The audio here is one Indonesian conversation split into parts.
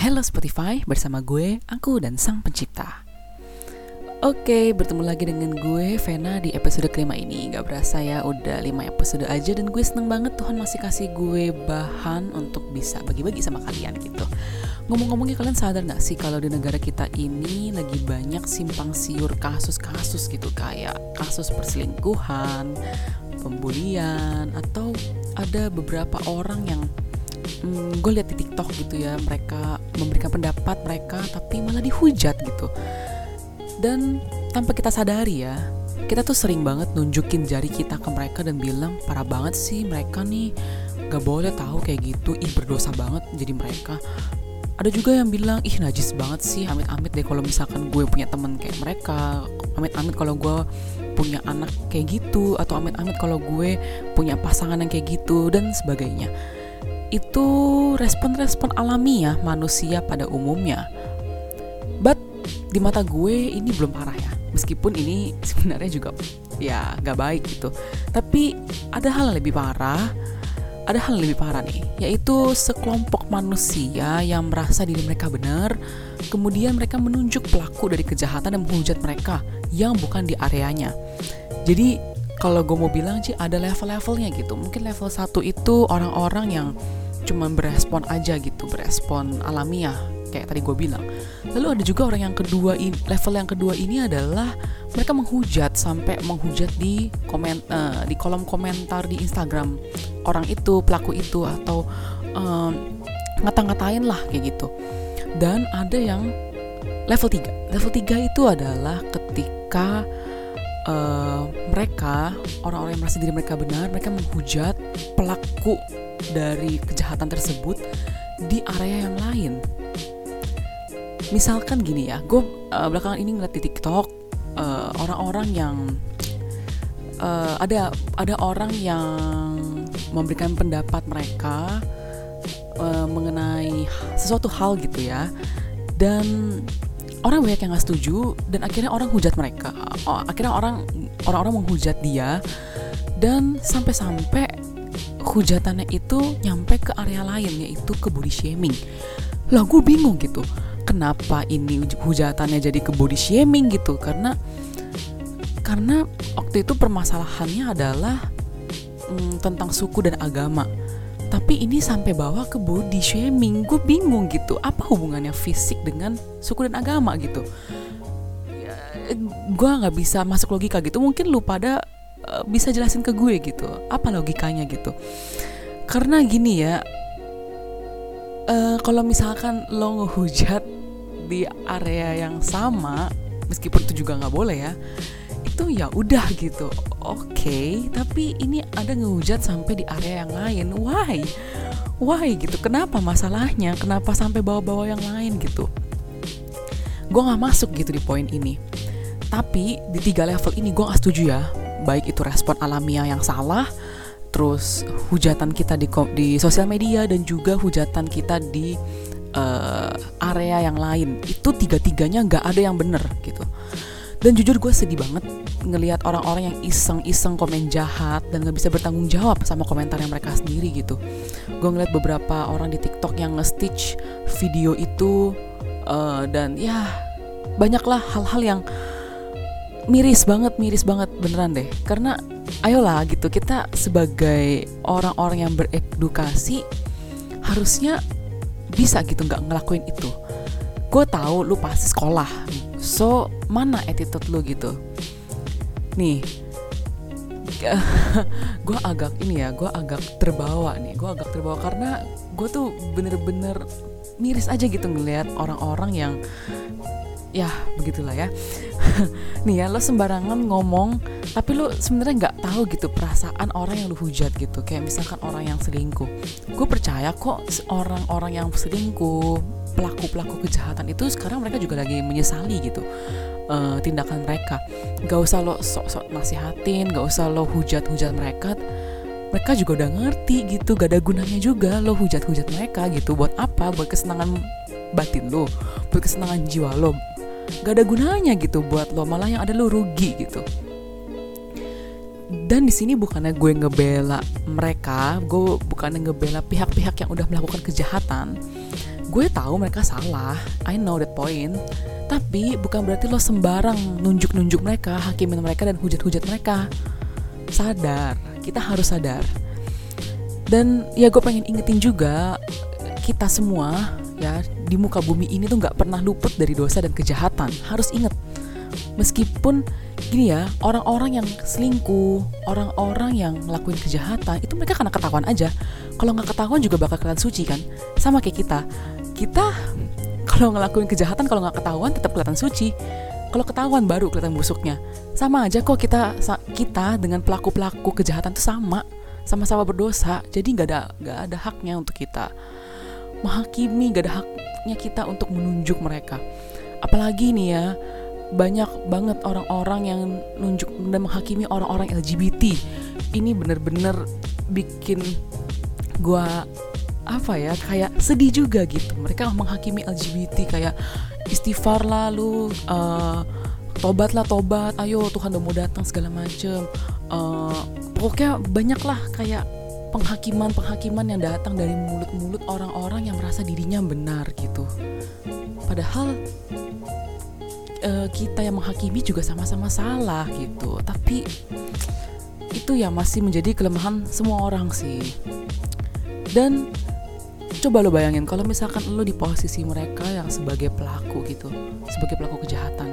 Hello Spotify, bersama gue, aku dan sang pencipta. Oke, bertemu lagi dengan gue, Vena, di episode kelima ini. Gak berasa ya, udah lima episode aja dan gue seneng banget Tuhan masih kasih gue bahan untuk bisa bagi-bagi sama kalian gitu. Ngomong-ngomongnya kalian sadar gak sih kalau di negara kita ini lagi banyak simpang siur kasus-kasus gitu kayak kasus perselingkuhan, pembulian, atau ada beberapa orang yang hmm, gue lihat di TikTok gitu ya mereka memberikan pendapat mereka tapi malah dihujat gitu. Dan tanpa kita sadari ya kita tuh sering banget nunjukin jari kita ke mereka dan bilang parah banget sih mereka nih gak boleh tahu kayak gitu. Ih berdosa banget jadi mereka. Ada juga yang bilang ih najis banget sih amit-amit deh kalau misalkan gue punya temen kayak mereka. Amit-amit kalau gue punya anak kayak gitu atau amit-amit kalau gue punya pasangan yang kayak gitu dan sebagainya itu respon-respon alami ya manusia pada umumnya. But di mata gue ini belum parah ya. Meskipun ini sebenarnya juga ya gak baik gitu. Tapi ada hal yang lebih parah ada hal yang lebih parah nih yaitu sekelompok manusia yang merasa diri mereka benar kemudian mereka menunjuk pelaku dari kejahatan dan menghujat mereka yang bukan di areanya. Jadi kalau gue mau bilang sih ada level-levelnya gitu. Mungkin level satu itu orang-orang yang cuma berespon aja gitu berespon alamiah kayak tadi gue bilang. Lalu ada juga orang yang kedua ini level yang kedua ini adalah mereka menghujat sampai menghujat di komen uh, di kolom komentar di Instagram orang itu pelaku itu atau um, ngata-ngatain lah kayak gitu. Dan ada yang level 3 level 3 itu adalah ketika uh, mereka orang-orang yang merasa diri mereka benar mereka menghujat pelaku dari kejahatan tersebut di area yang lain. Misalkan gini ya gue uh, belakangan ini ngeliat di TikTok orang orang-orang yang uh, ada ada orang yang memberikan pendapat mereka uh, mengenai sesuatu hal gitu ya. Dan orang banyak yang nggak setuju dan akhirnya orang hujat mereka. Akhirnya orang orang-orang menghujat dia. Dan sampai-sampai hujatannya itu nyampe ke area lain yaitu ke body shaming. Lah gue bingung gitu kenapa ini hujatannya jadi ke body shaming gitu? Karena karena waktu itu permasalahannya adalah hmm, tentang suku dan agama. Tapi ini sampai bawa ke body shaming. Gue bingung gitu apa hubungannya fisik dengan suku dan agama gitu? Ya, gue nggak bisa masuk logika gitu. Mungkin lu pada uh, bisa jelasin ke gue gitu. Apa logikanya gitu? Karena gini ya uh, kalau misalkan lo ngehujat di area yang sama meskipun itu juga nggak boleh ya itu ya udah gitu. Oke okay, tapi ini ada ngehujat sampai di area yang lain. Why? Why gitu? Kenapa masalahnya? Kenapa sampai bawa-bawa yang lain gitu? Gue nggak masuk gitu di poin ini. Tapi di tiga level ini gue nggak setuju ya baik itu respon alamiah yang salah terus hujatan kita di di sosial media dan juga hujatan kita di uh, area yang lain. Itu tiga-tiganya nggak ada yang bener gitu. Dan jujur gue sedih banget ngelihat orang-orang yang iseng-iseng komen jahat dan nggak bisa bertanggung jawab sama komentar yang mereka sendiri gitu. Gue ngeliat beberapa orang di TikTok yang nge-stitch video itu uh, dan ya banyaklah hal-hal yang miris banget miris banget beneran deh. Karena ayolah gitu kita sebagai orang-orang yang beredukasi harusnya bisa gitu nggak ngelakuin itu. Gue tahu lu pasti sekolah. So mana attitude lu gitu? Nih gue agak ini ya gue agak terbawa nih gue agak terbawa karena gue tuh bener-bener miris aja gitu ngeliat orang-orang yang ya begitulah ya nih ya lo sembarangan ngomong tapi lo sebenarnya nggak tahu gitu perasaan orang yang lo hujat gitu. Kayak misalkan orang yang selingkuh. Gue percaya kok orang-orang yang selingkuh pelaku-pelaku kejahatan itu sekarang mereka juga lagi menyesali gitu uh, tindakan mereka. Gak usah lo sok-sok nasihatin gak usah lo hujat-hujat mereka mereka juga udah ngerti gitu gak ada gunanya juga lo hujat-hujat mereka gitu. Buat apa? Buat kesenangan batin lo buat kesenangan jiwa lo gak ada gunanya gitu buat lo malah yang ada lo rugi gitu. Dan di sini bukannya gue ngebela mereka gue bukannya ngebela pihak-pihak yang udah melakukan kejahatan. Gue tahu mereka salah I know that point. Tapi bukan berarti lo sembarang nunjuk-nunjuk mereka hakimin mereka dan hujat-hujat mereka. Sadar kita harus sadar. Dan ya gue pengen ingetin juga kita semua ya di muka bumi ini tuh nggak pernah luput dari dosa dan kejahatan. Harus inget meskipun gini ya orang-orang yang selingkuh orang-orang yang ngelakuin kejahatan itu mereka karena ketahuan aja. Kalau nggak ketahuan juga bakal kelihatan suci kan? Sama kayak kita. Kita kalau ngelakuin kejahatan kalau nggak ketahuan tetap kelihatan suci. Kalau ketahuan baru kelihatan busuknya. Sama aja kok kita kita dengan pelaku pelaku kejahatan itu sama. Sama-sama berdosa. Jadi nggak ada nggak ada haknya untuk kita menghakimi nggak ada haknya kita untuk menunjuk mereka. Apalagi nih ya banyak banget orang-orang yang nunjuk dan menghakimi orang-orang LGBT ini bener-bener bikin gua apa ya kayak sedih juga gitu. Mereka menghakimi LGBT kayak istighfar lalu uh, tobat lah tobat. Ayo Tuhan udah mau datang segala macem. Uh, pokoknya banyak lah kayak penghakiman-penghakiman yang datang dari mulut-mulut orang-orang yang merasa dirinya benar gitu. Padahal uh, kita yang menghakimi juga sama-sama salah gitu. Tapi itu ya masih menjadi kelemahan semua orang sih. Dan coba lo bayangin kalau misalkan lo di posisi mereka yang sebagai pelaku gitu sebagai pelaku kejahatan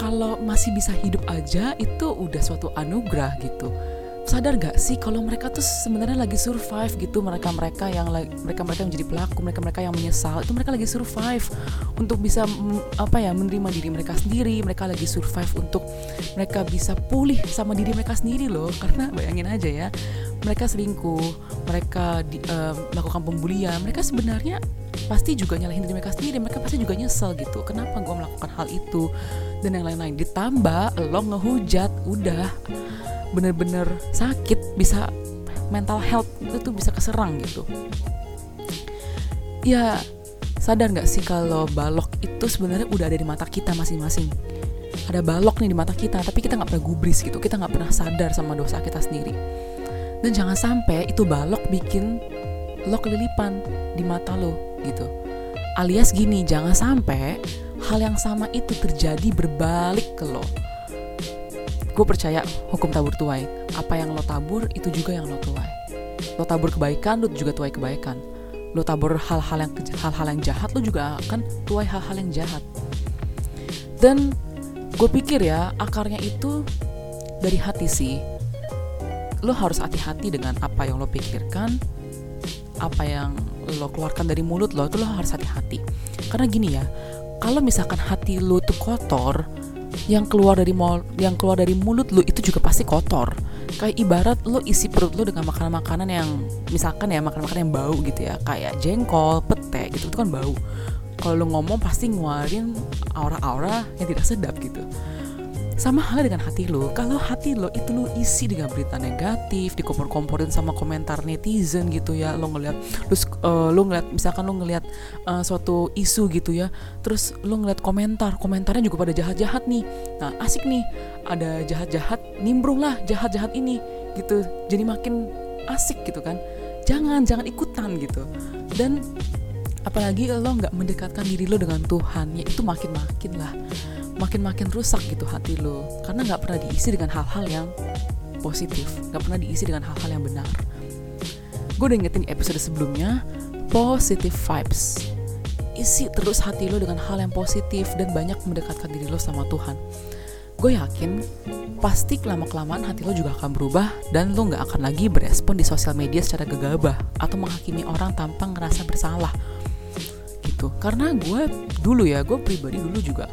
kalau masih bisa hidup aja itu udah suatu anugerah gitu sadar gak sih kalau mereka tuh sebenarnya lagi survive gitu? Mereka mereka yang mereka mereka yang menjadi pelaku mereka mereka yang menyesal itu mereka lagi survive untuk bisa apa ya menerima diri mereka sendiri. Mereka lagi survive untuk mereka bisa pulih sama diri mereka sendiri loh. Karena bayangin aja ya mereka selingkuh mereka di, uh, melakukan pembulian mereka sebenarnya pasti juga nyalahin diri mereka sendiri. Mereka pasti juga nyesel gitu. Kenapa gue melakukan hal itu? Dan yang lain-lain. Ditambah lo ngehujat udah bener-bener sakit bisa mental health itu tuh bisa keserang gitu. Ya sadar nggak sih kalau balok itu sebenarnya udah ada di mata kita masing-masing? Ada balok nih di mata kita tapi kita nggak pernah gubris gitu. Kita nggak pernah sadar sama dosa kita sendiri. Dan jangan sampai itu balok bikin lo kelilipan di mata lo gitu. Alias gini jangan sampai hal yang sama itu terjadi berbalik ke lo gue percaya hukum tabur tuai. Apa yang lo tabur itu juga yang lo tuai. Lo tabur kebaikan lo juga tuai kebaikan. Lo tabur hal-hal yang hal-hal yang jahat lo juga akan tuai hal-hal yang jahat. Dan gue pikir ya akarnya itu dari hati sih. Lo harus hati-hati dengan apa yang lo pikirkan apa yang lo keluarkan dari mulut lo itu lo harus hati-hati. Karena gini ya kalau misalkan hati lo tuh kotor yang keluar dari mall yang keluar dari mulut lu itu juga pasti kotor. Kayak ibarat lo isi perut lo dengan makanan-makanan yang misalkan ya makanan-makanan yang bau gitu ya kayak jengkol pete gitu itu kan bau. Kalau lo ngomong pasti ngeluarin aura-aura yang tidak sedap gitu sama halnya dengan hati lo. Kalau hati lo itu lo isi dengan berita negatif dikompor-komporin sama komentar netizen gitu ya lo ngeliat terus uh, lo ngeliat misalkan lo ngeliat uh, suatu isu gitu ya terus lo ngeliat komentar komentarnya juga pada jahat-jahat nih. Nah asik nih ada jahat-jahat nimbrung lah jahat-jahat ini gitu. Jadi makin asik gitu kan. Jangan jangan ikutan gitu. Dan apalagi lo nggak mendekatkan diri lo dengan Tuhan ya itu makin makin lah. Makin-makin rusak gitu hati lo karena nggak pernah diisi dengan hal-hal yang positif nggak pernah diisi dengan hal-hal yang benar. Gue udah ingetin episode sebelumnya positive vibes. Isi terus hati lo dengan hal yang positif dan banyak mendekatkan diri lo sama Tuhan. Gue yakin pasti lama-kelamaan hati lo juga akan berubah dan lo nggak akan lagi berespon di sosial media secara gegabah atau menghakimi orang tanpa ngerasa bersalah gitu. Karena gue dulu ya gue pribadi dulu juga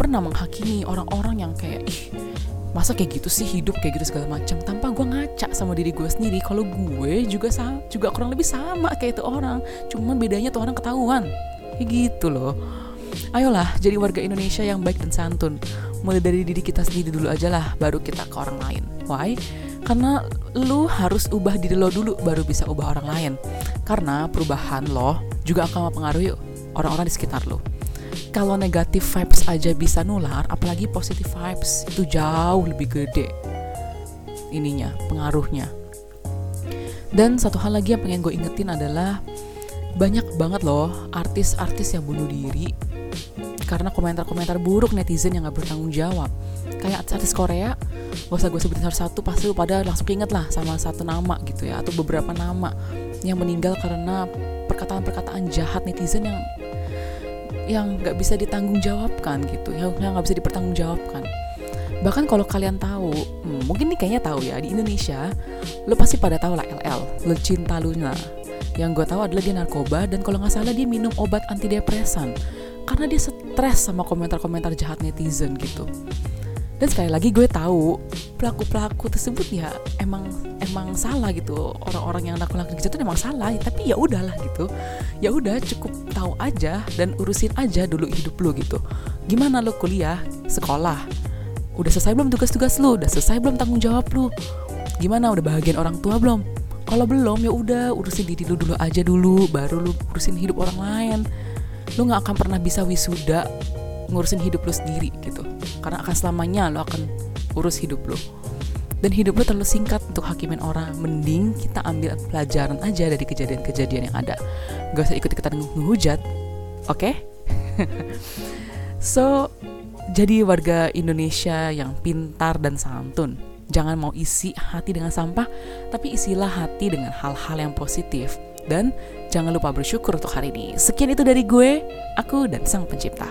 pernah menghakimi orang-orang yang kayak ih masa kayak gitu sih hidup kayak gitu segala macam? Tanpa gue ngaca sama diri gue sendiri. Kalau gue juga sama, juga kurang lebih sama kayak itu orang. Cuman bedanya tuh orang ketahuan. Kayak gitu loh. Ayolah jadi warga Indonesia yang baik dan santun. Mulai dari diri kita sendiri dulu aja lah baru kita ke orang lain. Why? Karena lu harus ubah diri lo dulu baru bisa ubah orang lain. Karena perubahan lo juga akan mempengaruhi orang-orang di sekitar lo kalau negatif vibes aja bisa nular, apalagi positive vibes itu jauh lebih gede ininya, pengaruhnya. Dan satu hal lagi yang pengen gue ingetin adalah banyak banget loh artis-artis yang bunuh diri karena komentar-komentar buruk netizen yang gak bertanggung jawab. Kayak artis Korea gak usah gue sebutin satu-satu pasti lu pada langsung inget lah sama satu nama gitu ya atau beberapa nama yang meninggal karena perkataan-perkataan jahat netizen yang yang nggak bisa ditanggung jawabkan gitu yang nggak bisa dipertanggungjawabkan. Bahkan kalau kalian tahu hmm, mungkin nih kayaknya tahu ya di Indonesia lo pasti pada tahu lah LL lo cinta Luna yang gue tahu adalah dia narkoba dan kalau nggak salah dia minum obat antidepresan. Karena dia stres sama komentar-komentar jahat netizen gitu dan sekali lagi gue tahu pelaku-pelaku tersebut ya emang emang salah gitu. Orang-orang yang lakukan itu emang salah tapi ya udahlah gitu. Ya udah cukup tahu aja dan urusin aja dulu hidup lu gitu. Gimana lo kuliah sekolah? Udah selesai belum tugas-tugas lu? Udah selesai belum tanggung jawab lu? Gimana udah bahagian orang tua belum? Kalau belum ya udah urusin diri lu dulu aja dulu baru lu urusin hidup orang lain. Lu nggak akan pernah bisa wisuda ngurusin hidup lu sendiri gitu karena akan selamanya lo akan urus hidup lo dan hidup lo terlalu singkat untuk hakimin orang mending kita ambil pelajaran aja dari kejadian-kejadian yang ada gak usah ikut-ikutan ngehujat oke okay? so jadi warga Indonesia yang pintar dan santun jangan mau isi hati dengan sampah tapi isilah hati dengan hal-hal yang positif dan jangan lupa bersyukur untuk hari ini. Sekian itu dari gue, aku dan sang pencipta.